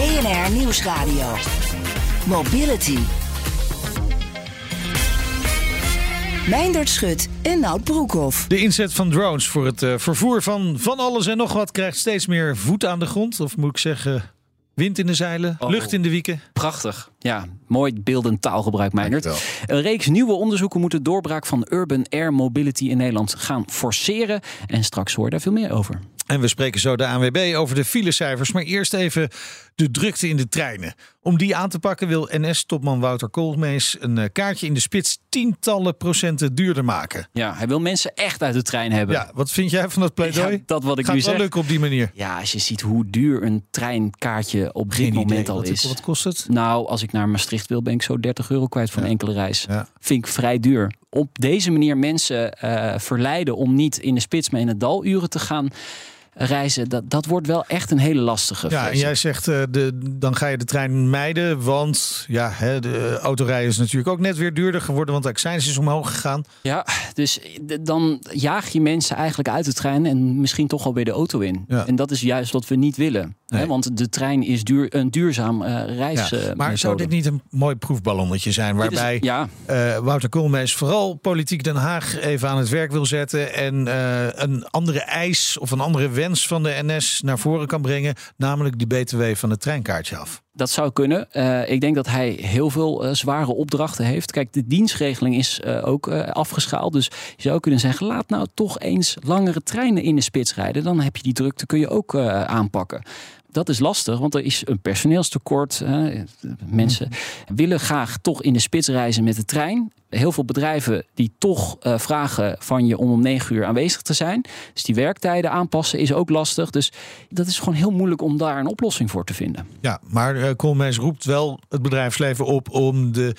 BNR Nieuwsradio. Mobility. Meindert Schut en Nout Broekhoff. De inzet van drones voor het uh, vervoer van van alles en nog wat krijgt steeds meer voet aan de grond. Of moet ik zeggen, wind in de zeilen, Oh. lucht in de wieken. Prachtig. Ja, mooi beeldend taalgebruik, Meijnerd. Een reeks nieuwe onderzoeken moet de doorbraak van urban air mobility in Nederland gaan forceren. En straks hoor je daar veel meer over. En we spreken zo de ANWB over de filecijfers. Maar eerst even de drukte in de treinen. Om die aan te pakken wil NS-topman Wouter Koolmees een eh, kaartje in de spits tientallen procenten duurder maken. Ja, hij wil mensen echt uit de trein hebben. Ja, wat vind jij van dat pleidooi? Ja, dat wat ik Gaat nu wel zeg. lukken op die manier? Ja, als je ziet hoe duur een treinkaartje op dit moment idee. al Wat, is. wat kost het? Nou, als ik naar Maastricht wil, ben ik zo 30 euro kwijt voor een enkele reis. Ja. Vind ik vrij duur. Op deze manier mensen eh, verleiden om niet in de spits, maar in het daluren te gaan reizen. Dat, dat wordt wel echt een hele lastige. Ja, en jij zegt eh, de, dan ga je de trein mijden, want ja, hè, de autorijden is natuurlijk ook net weer duurder geworden, want de accijns is omhoog gegaan. Ja, dus d- dan jaag je mensen eigenlijk uit de trein en misschien toch al weer de auto in. Ja. En dat is juist wat we niet willen. Nee. Hè? Want de trein is duur, een duurzaam eh reis. Ja, eh, maar zou dit niet een mooi proefballonnetje zijn is- waarbij ja, eh, Wouter Koolmees vooral politiek Den Haag even aan het werk wil zetten en eh, een andere eis of een andere wens van de NS naar voren kan brengen, namelijk die BTW van het treinkaartje af? Dat zou kunnen. Eh, ik denk dat hij heel veel eh, zware opdrachten heeft. Kijk, de dienstregeling is eh, ook afgeschaald. Dus je zou kunnen zeggen, laat nou toch eens langere treinen in de spits rijden. Dan heb je die drukte, kun je ook aanpakken. Dat is lastig, want er is een personeelstekort. mensen willen graag toch in de spits reizen met de trein. Heel veel bedrijven die toch eh, vragen van je om om negen uur aanwezig te zijn. Dus die werktijden aanpassen is ook lastig. Dus dat is gewoon heel moeilijk om daar een oplossing voor te vinden. Ja, maar eh Koolmees roept wel het bedrijfsleven op om de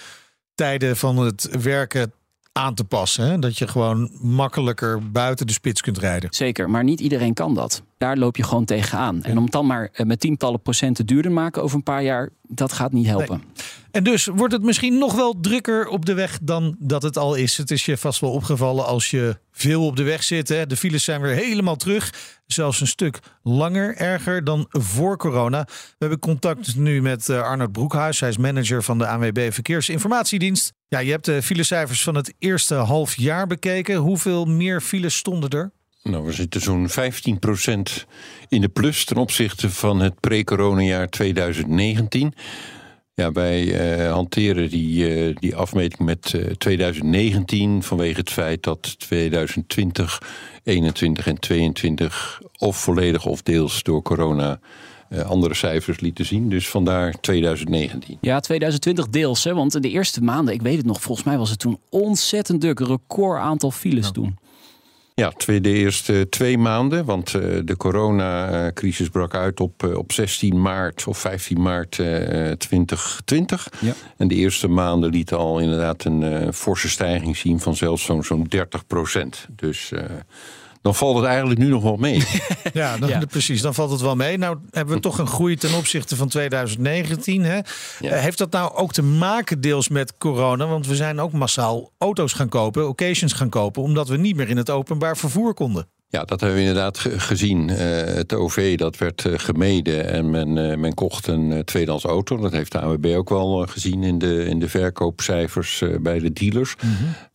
tijden van het werken aan te passen. Hè? Dat je gewoon makkelijker buiten de spits kunt rijden. Zeker, maar niet iedereen kan dat. Daar loop je gewoon tegenaan. En om het dan maar eh, met tientallen procenten duurder te maken over een paar jaar, dat gaat niet helpen. En dus wordt het misschien nog wel drukker op de weg dan dat het al is. Het is je vast wel opgevallen als je veel op de weg zit. Hè? De files zijn weer helemaal terug. Zelfs een stuk langer, erger dan voor corona. We hebben contact nu met eh, Arnold Broekhuis. Hij is manager van de ANWB Verkeersinformatiedienst. Ja, je hebt de filecijfers van het eerste half jaar bekeken. Hoeveel meer files stonden er? Nou, we zitten zo'n 15% in de plus ten opzichte van het pre-corona-jaar 2019. Ja, wij eh, hanteren die, eh, die afmeting met eh, 2019 vanwege het feit dat 2020, 21 en 22 of volledig of deels door corona eh, andere cijfers lieten zien. Dus vandaar 2019. Ja, 2020 deels, hè, want de eerste maanden, ik weet het nog, volgens mij was het toen ontzettend druk. Een record aantal files toen. Ja, twee, de eerste twee maanden, want eh, de coronacrisis brak uit op, eh, op 16 maart of 15 maart eh, 2020. Ja. En de eerste maanden lieten al inderdaad een eh, forse stijging zien van zelfs zo'n zo'n 30 procent. Dus eh, dan valt het eigenlijk nu nog wel mee. Ja, dan, Ja. precies. Dan valt het wel mee. Nou hebben we toch een groei ten opzichte van 2019. Hè? Ja. Eh, heeft dat nou ook te maken deels met corona? Want we zijn ook massaal auto's gaan kopen, occasions gaan kopen, omdat we niet meer in het openbaar vervoer konden. Ja, dat hebben we inderdaad ge- gezien. Eh, het OV dat werd eh, gemeden en men, eh, men kocht een eh, tweedehands auto. Dat heeft de AWB ook wel gezien in de, in de verkoopcijfers eh, bij de dealers.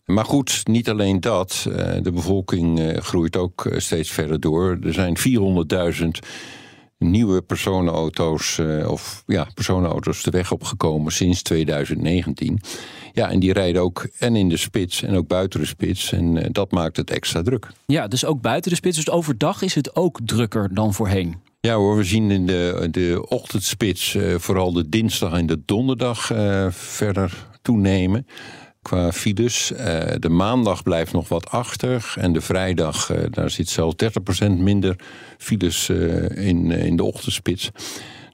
Maar goed, niet alleen dat. Eh, de bevolking eh, groeit ook eh, steeds verder door. Er zijn 400.000 nieuwe personenauto's of ja, personenauto's de weg opgekomen sinds 2019. Ja, en die rijden ook en in de spits en ook buiten de spits. En dat maakt het extra druk. Ja, dus ook buiten de spits. Dus overdag is het ook drukker dan voorheen. Ja hoor, we zien in de, de ochtendspits vooral de dinsdag en de donderdag verder toenemen. Qua files. Eh, de maandag blijft nog wat achter. En de vrijdag, eh, daar zit zelfs 30% minder files eh, in, in de ochtendspits.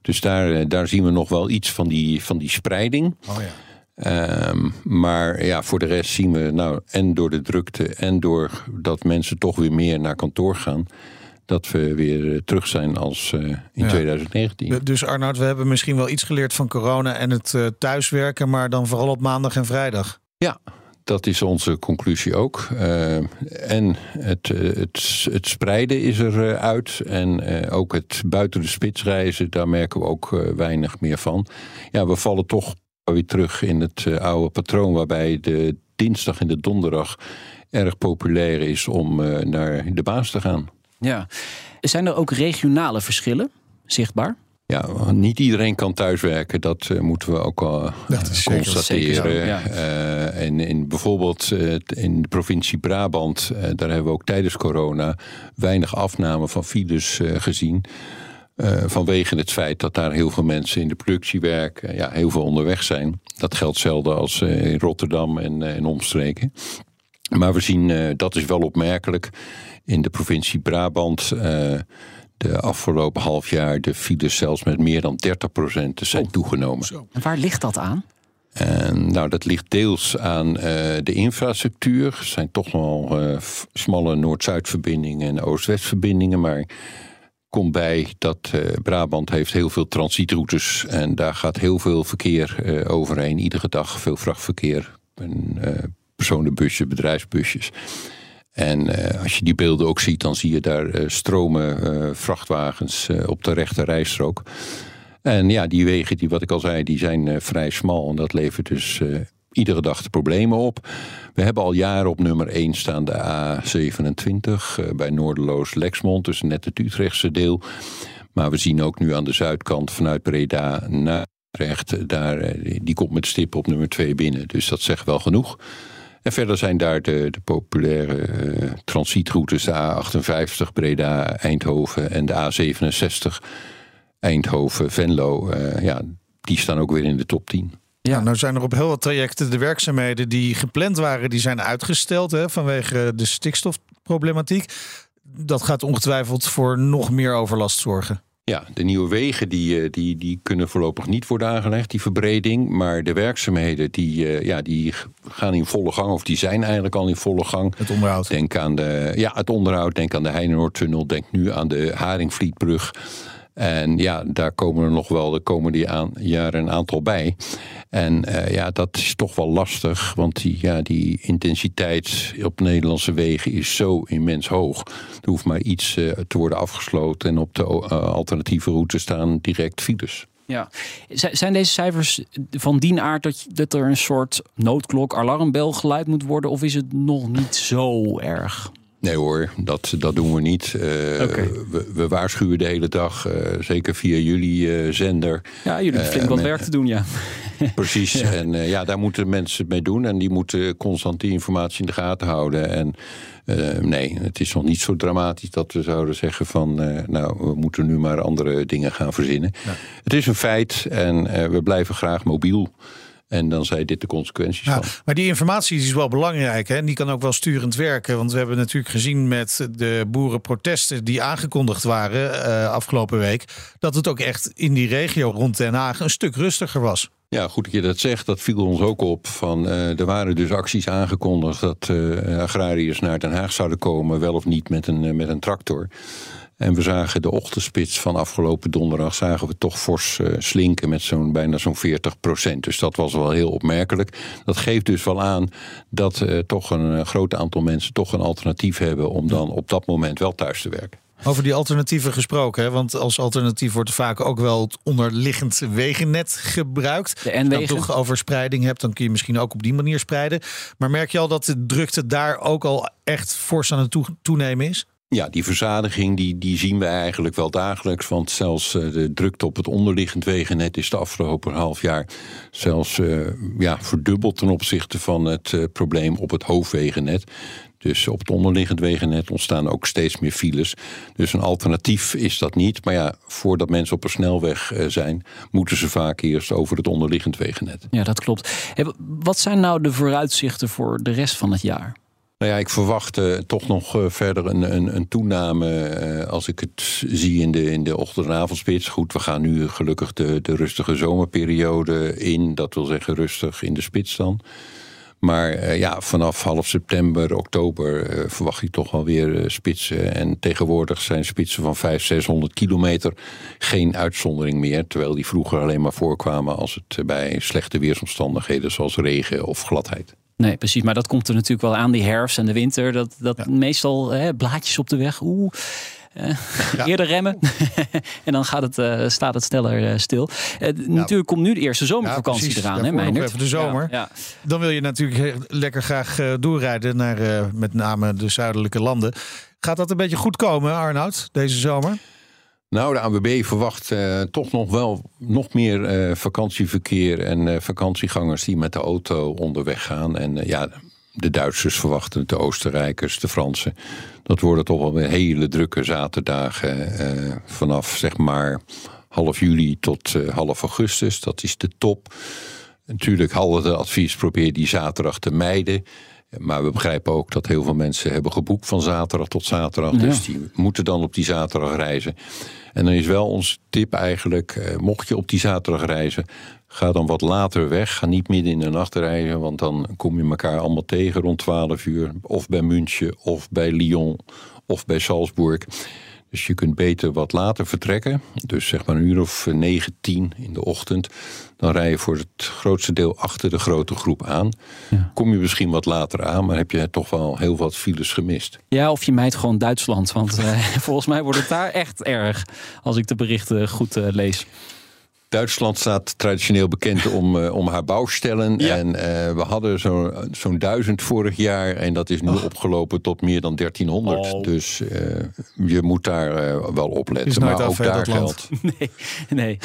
Dus daar, daar zien we nog wel iets van die, van die spreiding. Oh ja. Ehm, maar ja, voor de rest zien we, nou, en door de drukte en door dat mensen toch weer meer naar kantoor gaan, dat we weer terug zijn als in Ja. 2019. Dus Arnoud, we hebben misschien wel iets geleerd van corona en het thuiswerken, maar dan vooral op maandag en vrijdag. Ja, dat is onze conclusie ook. Eh, en het, eh, het, het spreiden is er eh. En ook het buiten de spits reizen, daar merken we ook weinig meer van. Ja, we vallen toch weer terug in het oude patroon... waarbij de dinsdag en de donderdag erg populair is om naar de baas te gaan. Ja. Zijn er ook regionale verschillen zichtbaar? Ja, niet iedereen kan thuiswerken. Dat eh, moeten we ook al Dat is zeker- constateren. zeker zo, ja. Eh, en in, bijvoorbeeld eh, in de provincie Brabant, eh, daar hebben we ook tijdens corona weinig afname van files eh, gezien. Eh, vanwege het feit dat daar heel veel mensen in de productie werken, ja, heel veel onderweg zijn. Dat geldt zelden als eh, in Rotterdam en, eh, en omstreken. Maar we zien, eh, dat is wel opmerkelijk, in de provincie Brabant. De afgelopen half jaar de files zelfs met meer dan 30% zijn toegenomen. En waar ligt dat aan? En nou, dat ligt deels aan eh, de infrastructuur. Er zijn toch wel eh, smalle Noord-Zuid-verbindingen en Oost-West-verbindingen. Maar komt bij dat eh, Brabant heeft heel veel transietroutes. En daar gaat heel veel verkeer eh, overheen. Iedere dag veel vrachtverkeer. En, eh, personenbusjes, bedrijfsbusjes. En eh, als je die beelden ook ziet, dan zie je daar eh, stromen eh, vrachtwagens op de rechte rijstrook. En ja, die wegen, die, wat ik al zei, die zijn vrij smal. En dat levert dus iedere dag de problemen op. We hebben al jaren op nummer 1 staan de A27 eh, bij Noorderloos Lexmond. Dus net het Utrechtse deel. Maar we zien ook nu aan de zuidkant vanuit Breda naar Utrecht. Daar, die komt met stip op nummer 2 binnen. Dus dat zegt wel genoeg. En verder zijn daar de, de populaire eh, transietroutes, de A58 Breda, Eindhoven en de A67 Eindhoven, Venlo. eh, ja, die staan ook weer in de top 10. Ja, nou zijn er op heel wat trajecten de werkzaamheden die gepland waren, die zijn uitgesteld hè, vanwege de stikstofproblematiek. Dat gaat ongetwijfeld voor nog meer overlast zorgen. Ja, de nieuwe wegen die, eh, die, die kunnen voorlopig niet worden aangelegd, die verbreding. Maar de werkzaamheden die, eh, ja, die gaan in volle gang, of die zijn eigenlijk al in volle gang. Het onderhoud. Denk aan de, ja, het onderhoud, denk aan de Heinenoordtunnel, denk nu aan de Haringvlietbrug. En ja, daar komen er nog wel de komende aan, jaren een aantal bij. En eh, ja, dat is toch wel lastig, want die, ja, die intensiteit op Nederlandse wegen is zo immens hoog. Er hoeft maar iets eh, te worden afgesloten en op de eh, alternatieve route staan direct files. Ja. Zijn deze cijfers van die aard dat, dat er een soort noodklok, alarmbel geluid moet worden? Of is het nog niet zo erg? Nee hoor, dat, dat doen we niet. Eh, we, we waarschuwen de hele dag, eh, zeker via jullie eh, zender. Ja, jullie hebben flink wat werk te doen, ja. Precies. En ja, daar moeten mensen mee doen. En die moeten constant die informatie in de gaten houden. En nee, het is nog niet zo dramatisch dat we zouden zeggen van... nou, we moeten nu maar andere dingen gaan verzinnen. Het is een feit en we blijven graag mobiel. En dan zijn dit de consequenties Ja, van. maar die informatie is wel belangrijk hè? en die kan ook wel sturend werken. Want we hebben natuurlijk gezien met de boerenprotesten die aangekondigd waren eh, afgelopen week, dat het ook echt in die regio rond Den Haag een stuk rustiger was. Ja, goed dat je dat zegt. Dat viel ons ook op. Van, eh, er waren dus acties aangekondigd dat eh, agrariërs naar Den Haag zouden komen, wel of niet met een, met een tractor. En we zagen de ochtendspits van afgelopen donderdag zagen we toch fors eh, slinken met zo'n bijna zo'n 40 procent. Dus dat was wel heel opmerkelijk. Dat geeft dus wel aan dat eh, toch een eh, groot aantal mensen toch een alternatief hebben om dan op dat moment wel thuis te werken. Over die alternatieven gesproken, hè? want als alternatief wordt vaak ook wel het onderliggend wegennet gebruikt. De Als je dan toch over spreiding hebt, dan kun je misschien ook op die manier spreiden. Maar merk je al dat de drukte daar ook al echt fors aan het toe- toenemen is? Ja, die verzadiging die, die zien we eigenlijk wel dagelijks. Want zelfs eh, de drukte op het onderliggend wegennet is de afgelopen half jaar zelfs eh, ja, verdubbeld ten opzichte van het eh, probleem op het hoofdwegennet. Dus op het onderliggend wegennet ontstaan ook steeds meer files. Dus een alternatief is dat niet. Maar ja, voordat mensen op een snelweg zijn, moeten ze vaak eerst over het onderliggend wegennet. Ja, dat klopt. Wat zijn nou de vooruitzichten voor de rest van het jaar? Nou ja, ik verwacht eh, toch nog eh, verder een, een, een toename eh, als ik het zie in de, in de ochtend- en avondspits. Goed, we gaan nu gelukkig de, de rustige zomerperiode in. Dat wil zeggen rustig in de spits dan. Maar ja, vanaf half september, oktober verwacht ik toch wel weer spitsen. En tegenwoordig zijn spitsen van 500, 600 kilometer geen uitzondering meer. Terwijl die vroeger alleen maar voorkwamen als het bij slechte weersomstandigheden zoals regen of gladheid. Nee, precies. Maar dat komt er natuurlijk wel aan, die herfst en de winter. Dat, dat meestal hè, blaadjes op de weg. Oeh. eh, Eerder remmen. en dan gaat het, eh, staat het sneller eh, stil. Eh, Natuurlijk komt nu de eerste zomervakantie precies. eraan, hè, even de zomer. Ja, ja. Dan wil je natuurlijk lekker graag doorrijden naar met name de zuidelijke landen. Gaat dat een beetje goed komen, Arnoud, deze zomer? Nou, de ANWB verwacht eh, toch nog wel nog meer eh, vakantieverkeer en eh, vakantiegangers die met de auto onderweg gaan. En ja, de Duitsers verwachten het, de Oostenrijkers, de Fransen. Dat worden toch wel hele drukke zaterdagen vanaf zeg maar half juli tot half augustus. Dat is de top. Natuurlijk hadden de advies probeer die zaterdag te mijden. Maar we begrijpen ook dat heel veel mensen hebben geboekt van zaterdag tot zaterdag. Dus die moeten dan op die zaterdag reizen. En dan is wel ons tip eigenlijk, eh, mocht je op die zaterdag reizen, ga dan wat later weg. Ga niet midden in de nacht rijden, want dan kom je elkaar allemaal tegen rond 12 uur. Of bij München, of bij Lyon, of bij Salzburg. Dus je kunt beter wat later vertrekken. Dus zeg maar een uur of 9, 10 in de ochtend. Dan rij je voor het grootste deel achter de grote groep aan. Kom je misschien wat later aan, maar heb je toch wel heel wat files gemist. Ja, of je mijt gewoon Duitsland. Want eh, volgens mij wordt het daar echt erg. Als ik de berichten goed eh, lees. Duitsland staat traditioneel bekend om, eh, om haar bouwstellen. Ja. En eh, we hadden zo- zo'n duizend vorig jaar. En dat is nu opgelopen tot meer dan 1300. Oh. Dus eh, je moet daar eh, wel op letten. Maar ook daar dat land. geldt, Nee, nee.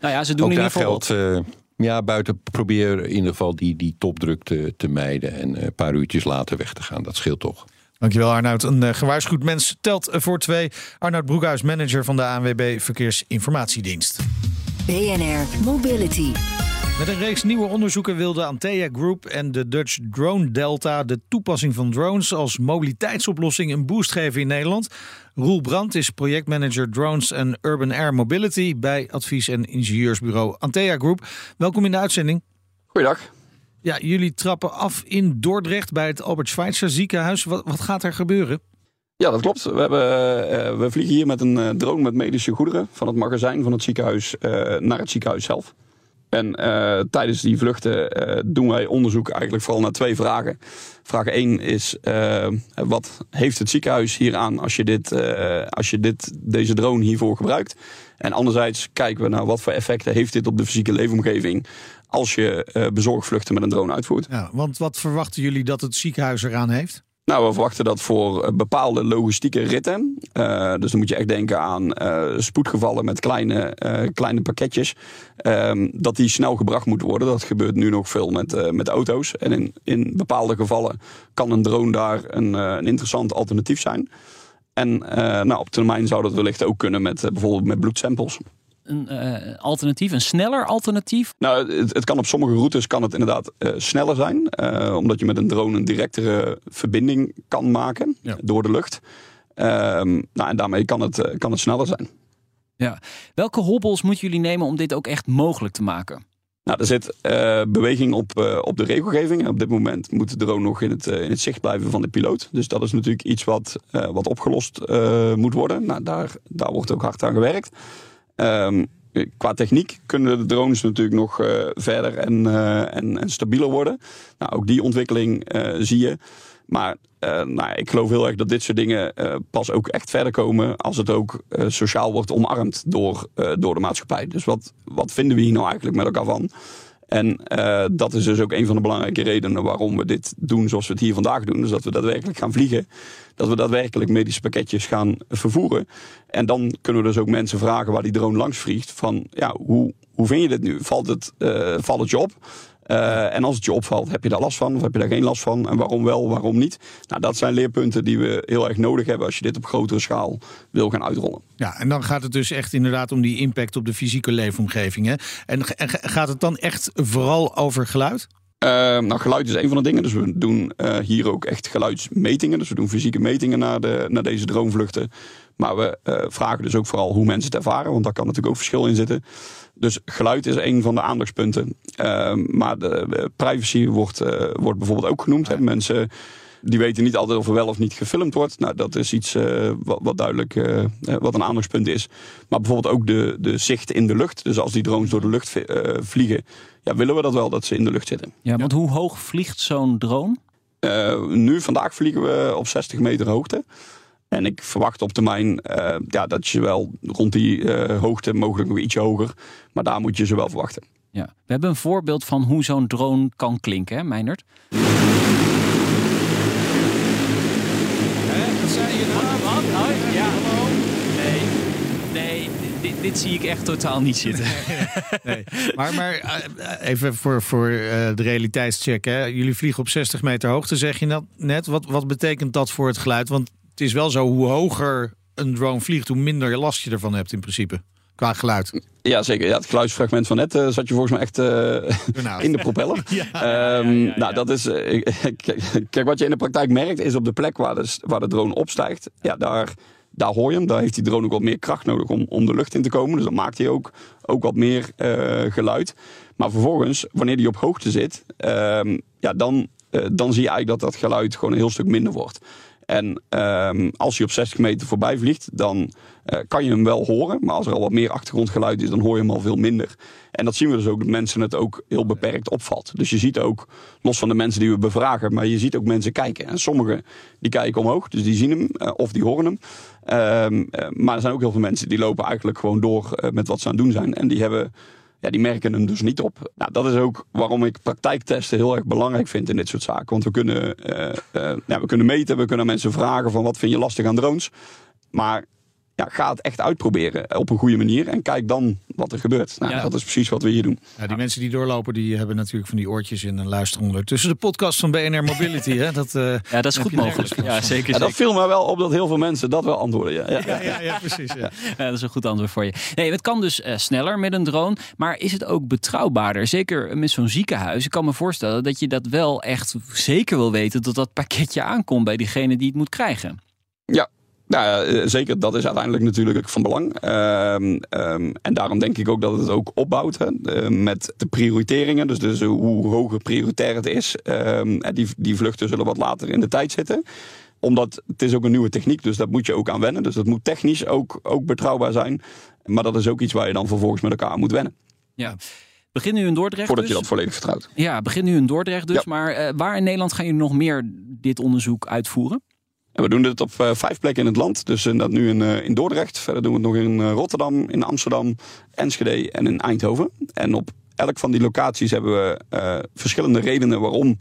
Nou ja, ze doen ook in ieder geval geldt eh, ja, buiten probeer in ieder geval die, die topdruk te, te mijden. En eh, een paar uurtjes later weg te gaan. Dat scheelt toch. Dankjewel Arnoud. Een gewaarschuwd mens telt voor twee. Arnoud Broekhuis, manager van de ANWB Verkeersinformatiedienst. BNR Mobility. Met een reeks nieuwe onderzoeken wilde Antea Group en de Dutch Drone Delta de toepassing van drones als mobiliteitsoplossing een boost geven in Nederland. Roel Brandt is projectmanager Drones en Urban Air Mobility bij advies- en ingenieursbureau Antea Group. Welkom in de uitzending. Goeiedag. Ja, jullie trappen af in Dordrecht bij het Albert Schweitzer ziekenhuis. Wat, wat gaat er gebeuren? Ja, dat klopt. We, hebben, eh, we vliegen hier met een eh, drone met medische goederen van het magazijn van het ziekenhuis eh, naar het ziekenhuis zelf. En tijdens die vluchten doen wij onderzoek eigenlijk vooral naar twee vragen. Vraag 1 is, wat heeft het ziekenhuis hieraan als je, dit, als je dit, deze drone hiervoor gebruikt? En anderzijds kijken we naar wat voor effecten heeft dit op de fysieke leefomgeving als je bezorgvluchten met een drone uitvoert. Ja, want wat verwachten jullie dat het ziekenhuis eraan heeft? Nou, we verwachten dat voor eh, bepaalde logistieke ritten. eh, dus dan moet je echt denken aan eh, spoedgevallen met kleine, kleine pakketjes. ehm, dat die snel gebracht moeten worden. Dat gebeurt nu nog veel met, met auto's. En in, in bepaalde gevallen kan een drone daar een, een interessant alternatief zijn. En nou, op termijn zou dat wellicht ook kunnen met bijvoorbeeld met bloedsamples. Een eh, alternatief, een sneller alternatief. Nou, het, het kan op sommige routes kan het inderdaad eh, sneller zijn. eh, omdat je met een drone een directere verbinding kan maken Ja. door de lucht. Ehm, nou, en daarmee kan het, kan het sneller zijn. Ja. Welke hobbels moeten jullie nemen om dit ook echt mogelijk te maken? Nou, er zit beweging op, op de regelgeving. En op dit moment moet de drone nog in het, in het zicht blijven van de piloot. Dus dat is natuurlijk iets wat, wat opgelost moet worden. Nou, daar, daar wordt ook hard aan gewerkt. Ehm, qua techniek kunnen de drones natuurlijk nog eh, verder en, eh, en, en stabieler worden. Nou, ook die ontwikkeling eh, zie je. Maar nou, ik geloof heel erg dat dit soort dingen pas ook echt verder komen als het ook sociaal wordt omarmd door, door de maatschappij. Dus wat, wat vinden we hier nou eigenlijk met elkaar van? En eh, dat is dus ook een van de belangrijke redenen waarom we dit doen zoals we het hier vandaag doen. Dus dat we daadwerkelijk gaan vliegen. Dat we daadwerkelijk medische pakketjes gaan vervoeren. En dan kunnen we dus ook mensen vragen waar die drone langs vliegt. Van ja, hoe, hoe vind je dit nu? Valt het, eh, valt het je op? Uh, en als het je opvalt, heb je daar last van of heb je daar geen last van? En waarom wel, waarom niet? Nou, dat zijn leerpunten die we heel erg nodig hebben als je dit op grotere schaal wil gaan uitrollen. Ja, en dan gaat het dus echt inderdaad om die impact op de fysieke leefomgeving. Hè? En, en gaat het dan echt vooral over geluid? Uh, nou, geluid is een van de dingen. Dus we doen uh, hier ook echt geluidsmetingen. Dus we doen fysieke metingen naar, de, naar deze droomvluchten. Maar we uh, vragen dus ook vooral hoe mensen het ervaren. Want daar kan natuurlijk ook verschil in zitten. Dus geluid is een van de aandachtspunten. Ehm, maar de privacy wordt, wordt bijvoorbeeld ook genoemd. Hè. Mensen die weten niet altijd of er wel of niet gefilmd wordt. Nou, dat is iets uh, wat, wat, duidelijk uh, wat een aandachtspunt is. Maar bijvoorbeeld ook de, de zicht in de lucht. Dus als die drones door de lucht uh, vliegen, ja, willen we dat wel dat ze in de lucht zitten. Ja, want hoe hoog vliegt zo'n drone? nu, vandaag vliegen we op 60 meter hoogte. En ik verwacht op termijn ja, dat je wel rond die hoogte, mogelijk nog ietsje hoger. Maar daar moet je ze wel verwachten. Ja. We hebben een voorbeeld van hoe zo'n drone kan klinken, hè, Meinert? Ja. Nee. Nee, dit, dit, zie ik echt totaal niet zitten. nee. Maar, maar eh, even voor, voor uh, de realiteitscheck. Hè. Jullie vliegen op 60 meter hoogte, zeg je dat net. Wat, wat betekent dat voor het geluid? Want het is wel zo, hoe hoger een drone vliegt, hoe minder last je ervan hebt in principe. Qua geluid. Ja, zeker. Ja, het geluidsfragment van net uh, zat je volgens mij echt uh, in de propeller. ja, um, ja, ja, nou, dat is. Uh, kijk, wat je in de praktijk merkt, is op de plek waar de, waar de drone opstijgt. Ja, daar, daar hoor je hem. Daar heeft die drone ook wat meer kracht nodig om, om de lucht in te komen. Dus dan maakt hij ook, ook wat meer geluid. Maar vervolgens, wanneer die op hoogte zit, um, ja, dan, dan zie je eigenlijk dat dat geluid gewoon een heel stuk minder wordt. En um, als hij op 60 meter voorbij vliegt, dan uh, kan je hem wel horen. Maar als er al wat meer achtergrondgeluid is, dan hoor je hem al veel minder. En dat zien we dus ook, dat mensen het ook heel beperkt opvalt. Dus je ziet ook, los van de mensen die we bevragen, maar je ziet ook mensen kijken. En sommigen die kijken omhoog, dus die zien hem uh, of die horen hem. Um, uh, maar er zijn ook heel veel mensen die lopen eigenlijk gewoon door met wat ze aan het doen zijn. En die hebben die merken hem dus niet op. Nou, dat is ook waarom ik praktijktesten heel erg belangrijk vind in dit soort zaken. Want we kunnen, uh, we kunnen meten, we kunnen mensen vragen van wat vind je lastig aan drones. Maar ja, ga het echt uitproberen op een goede manier. En kijk dan wat er gebeurt. Nou, ja. Dat is precies wat we hier doen. Ja, die mensen die doorlopen, die hebben natuurlijk van die oortjes in en luisteren ondertussen de podcast van BNR Mobility. hè? Dat, uh, ja, dat is goed mogelijk. Ja, zeker, ja, dat viel me wel op dat heel veel mensen dat wel antwoorden. Ja, ja, ja, ja precies. Ja. dat is een goed antwoord voor je. Nee, het kan dus uh, sneller met een drone. Maar is het ook betrouwbaarder? Zeker met zo'n ziekenhuis. Ik kan me voorstellen dat je dat wel echt zeker wil weten dat dat pakketje aankomt bij diegene die het moet krijgen. Ja, nou ja, zeker, dat is uiteindelijk natuurlijk van belang. Um, um, en daarom denk ik ook dat het ook opbouwt hè, uh, met de prioriteringen. Dus, dus hoe hoger prioritair het is. Um, die, die vluchten zullen wat later in de tijd zitten omdat het is ook een nieuwe techniek, dus dat moet je ook aan wennen. Dus dat moet technisch ook, ook betrouwbaar zijn. Maar dat is ook iets waar je dan vervolgens met elkaar moet wennen. Ja. Begin nu in Dordrecht. Voordat dus. je dat volledig vertrouwt. Ja, begin nu in Dordrecht dus. Ja. Maar uh, waar in Nederland gaan jullie nog meer dit onderzoek uitvoeren? En we doen dit op uh, vijf plekken in het land. Dus dat nu in, uh, in Dordrecht. Verder doen we het nog in Rotterdam, in Amsterdam, Enschede en in Eindhoven. En op elk van die locaties hebben we verschillende redenen waarom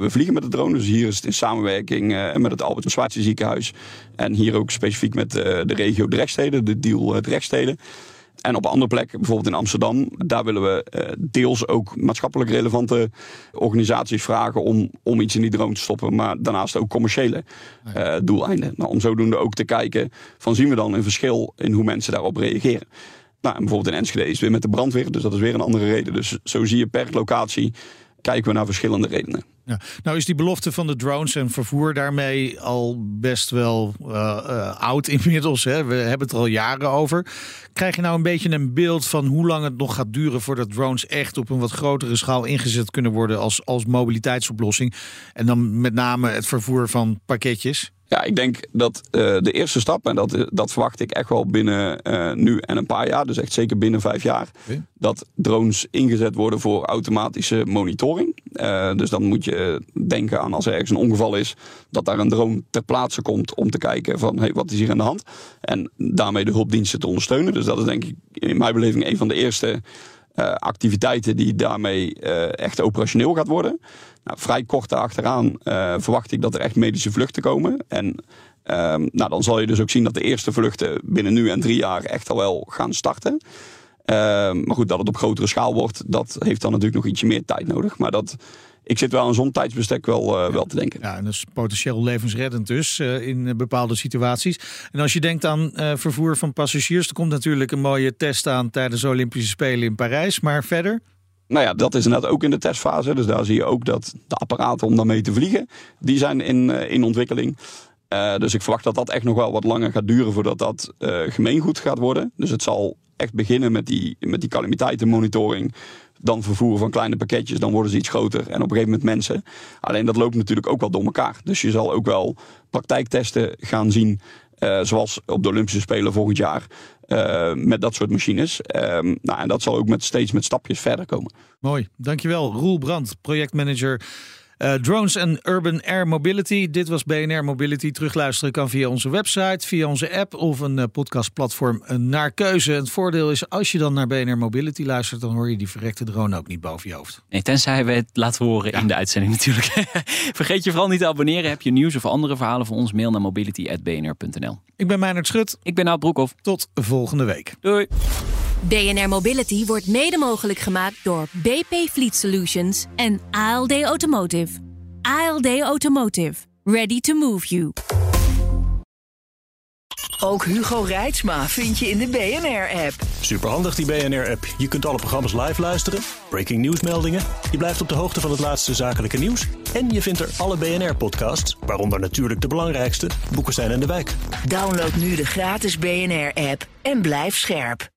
we vliegen met de drone. Dus hier is het in samenwerking met het Albert Zwaartje ziekenhuis. En hier ook specifiek met de regio Drechtsteden, de deal Drechtsteden. En op andere plekken, bijvoorbeeld in Amsterdam, daar willen we uh, deels ook maatschappelijk relevante organisaties vragen om, om iets in die drone te stoppen. Maar daarnaast ook commerciële uh, doeleinden. Nou, om zodoende ook te kijken van zien we dan een verschil in hoe mensen daarop reageren. Nou, en bijvoorbeeld in Enschede is het weer met de brandweer, dus dat is weer een andere reden. Dus zo zie je per locatie kijken we naar verschillende redenen. Nou is die belofte van de drones en vervoer daarmee al best wel uh, uh, oud inmiddels. Hè? We hebben het er al jaren over. Krijg je nou een beetje een beeld van hoe lang het nog gaat duren voordat drones echt op een wat grotere schaal ingezet kunnen worden als, als mobiliteitsoplossing? En dan met name het vervoer van pakketjes? Ja, ik denk dat uh, de eerste stap, en dat, dat verwacht ik echt wel binnen uh, nu en een paar jaar, dus echt zeker binnen vijf jaar, okay. dat drones ingezet worden voor automatische monitoring. Uh, dus dan moet je denken aan als er ergens een ongeval is, dat daar een drone ter plaatse komt om te kijken van hey, wat is hier aan de hand. En daarmee de hulpdiensten te ondersteunen. Dus dat is denk ik in mijn beleving een van de eerste uh, activiteiten die daarmee uh, echt operationeel gaat worden. Nou, vrij kort daarachteraan uh, verwacht ik dat er echt medische vluchten komen. En um, nou, dan zal je dus ook zien dat de eerste vluchten binnen nu en drie jaar echt al wel gaan starten. maar goed, dat het op grotere schaal wordt, dat heeft dan natuurlijk nog ietsje meer tijd nodig. Maar dat, ik zit wel aan zo'n tijdsbestek wel, wel te denken. Ja, en dat is potentieel levensreddend dus in bepaalde situaties. En als je denkt aan vervoer van passagiers, er komt natuurlijk een mooie test aan tijdens de Olympische Spelen in Parijs. Maar verder? Nou ja, dat is inderdaad ook in de testfase. Dus daar zie je ook dat de apparaten om daarmee te vliegen, die zijn in, in ontwikkeling. Dus ik verwacht dat dat echt nog wel wat langer gaat duren voordat dat gemeengoed gaat worden. Dus het zal echt beginnen met die, met die calamiteitenmonitoring. Dan vervoeren van kleine pakketjes, dan worden ze iets groter. En op een gegeven moment mensen. Alleen dat loopt natuurlijk ook wel door elkaar. Dus je zal ook wel praktijktesten gaan zien. Uh, zoals op de Olympische Spelen volgend jaar. met dat soort machines. Ehm, nou, en dat zal ook met, steeds met stapjes verder komen. Mooi, dankjewel. Roel Brandt, projectmanager uh, drones en Urban Air Mobility. Dit was BNR Mobility. Terugluisteren kan via onze website, via onze app of een uh, podcastplatform uh, naar keuze. Het voordeel is, als je dan naar BNR Mobility luistert, dan hoor je die verrekte drone ook niet boven je hoofd. Nee, tenzij we het laten horen in de uitzending natuurlijk. Vergeet je vooral niet te abonneren. Heb je nieuws of andere verhalen voor ons? Mail naar mobility.bnr.nl. Ik ben Meijnerd Schut. Ik ben Nout Broekhoff. Tot volgende week. Doei. BNR Mobility wordt mede mogelijk gemaakt door BP Fleet Solutions en ALD Automotive. ALD Automotive. Ready to move you. Ook Hugo Reitsma vind je in de BNR-app. Superhandig die BNR-app. Je kunt alle programma's live luisteren, breaking nieuwsmeldingen. Je blijft op de hoogte van het laatste zakelijke nieuws. En je vindt er alle BNR-podcasts, waaronder natuurlijk de belangrijkste, Boeken zijn in de wijk. Download nu de gratis BNR-app en blijf scherp.